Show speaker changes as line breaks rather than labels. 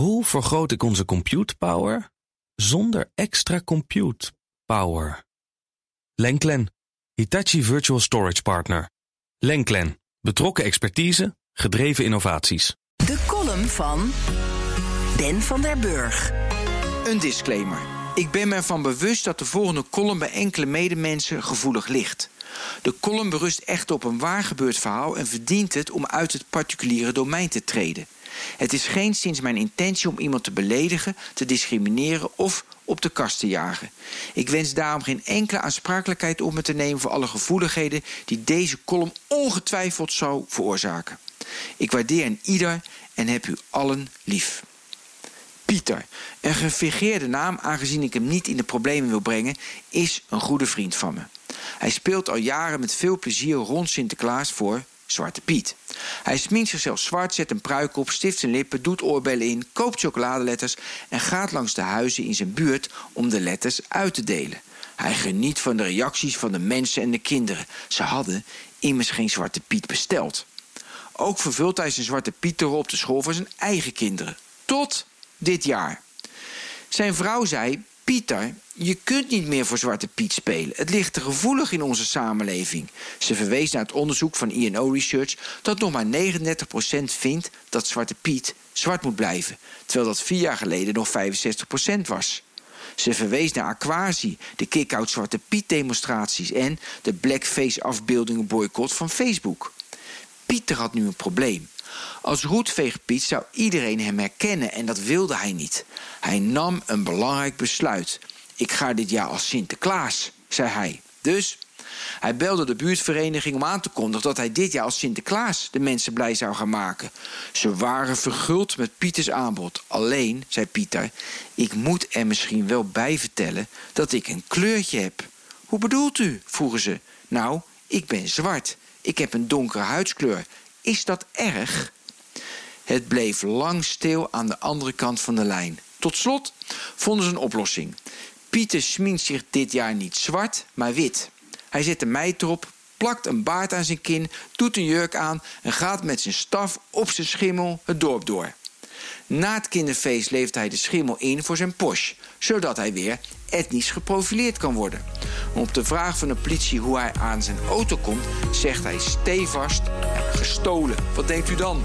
Hoe vergroot ik onze compute power zonder extra compute power? Lenklen, Hitachi Virtual Storage Partner. Lenklen, betrokken expertise, gedreven innovaties.
De column van Ben van der Burg.
Een disclaimer. Ik ben me ervan bewust dat de volgende column bij enkele medemensen gevoelig ligt. De column berust echt op een waar gebeurd verhaal en verdient het om uit het particuliere domein te treden. Het is geen sinds mijn intentie om iemand te beledigen, te discrimineren of op de kast te jagen. Ik wens daarom geen enkele aansprakelijkheid op me te nemen voor alle gevoeligheden die deze column ongetwijfeld zou veroorzaken. Ik waardeer een ieder en heb u allen lief. Pieter, een gefingeerde naam aangezien ik hem niet in de problemen wil brengen, is een goede vriend van me. Hij speelt al jaren met veel plezier rond Sinterklaas voor Zwarte Piet. Hij sminkt zichzelf zwart, zet een pruik op, stift zijn lippen, doet oorbellen in, koopt chocoladeletters en gaat langs de huizen in zijn buurt om de letters uit te delen. Hij geniet van de reacties van de mensen en de kinderen. Ze hadden immers geen Zwarte Piet besteld. Ook vervult hij zijn Zwarte Piet op de school voor zijn eigen kinderen. Tot dit jaar. Zijn vrouw zei: Pieter, je kunt niet meer voor Zwarte Piet spelen. Het ligt te gevoelig in onze samenleving. Ze verwees naar het onderzoek van INO Research dat nog maar 39% vindt dat Zwarte Piet zwart moet blijven, terwijl dat vier jaar geleden nog 65% was. Ze verwees naar Aquasi, de kick-out Zwarte Piet demonstraties en de blackface afbeeldingen boycott van Facebook. Pieter had nu een probleem. Als roetveegpiet zou iedereen hem herkennen en dat wilde hij niet. Hij nam een belangrijk besluit. Ik ga dit jaar als Sinterklaas, zei hij. Dus hij belde de buurtvereniging om aan te kondigen dat hij dit jaar als Sinterklaas de mensen blij zou gaan maken. Ze waren verguld met Pieters aanbod. Alleen, zei Pieter, ik moet er misschien wel bij vertellen dat ik een kleurtje heb. Hoe bedoelt u? vroegen ze. Nou, ik ben zwart. Ik heb een donkere huidskleur. Is dat erg? Het bleef lang stil aan de andere kant van de lijn. Tot slot vonden ze een oplossing. Pieter smint zich dit jaar niet zwart, maar wit. Hij zet een meid erop, plakt een baard aan zijn kin, doet een jurk aan en gaat met zijn staf op zijn schimmel het dorp door. Na het kinderfeest leeft hij de schimmel in voor zijn posh, zodat hij weer etnisch geprofileerd kan worden. Op de vraag van de politie hoe hij aan zijn auto komt, zegt hij stevast: gestolen. Wat denkt u dan?